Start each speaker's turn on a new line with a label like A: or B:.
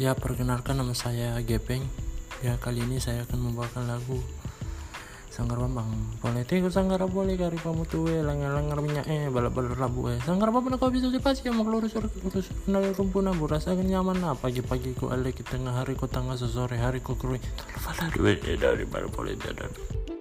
A: Ya, perkenalkan nama saya Gepeng. Ya, kali ini saya akan membawakan lagu Sanggar Bambang. Boleh tiku sanggar boleh kari kamu tuwe eh, langar-langar minyak eh balap-balap labu eh. Sanggar Bambang kau bisa dipasi yang lurus lurus kenal rumpun abu rasakan nyaman nah pagi-pagi ku alik tengah hari ku tengah sesore hari ku kerui. Terlalu duit dari eh, baru boleh politik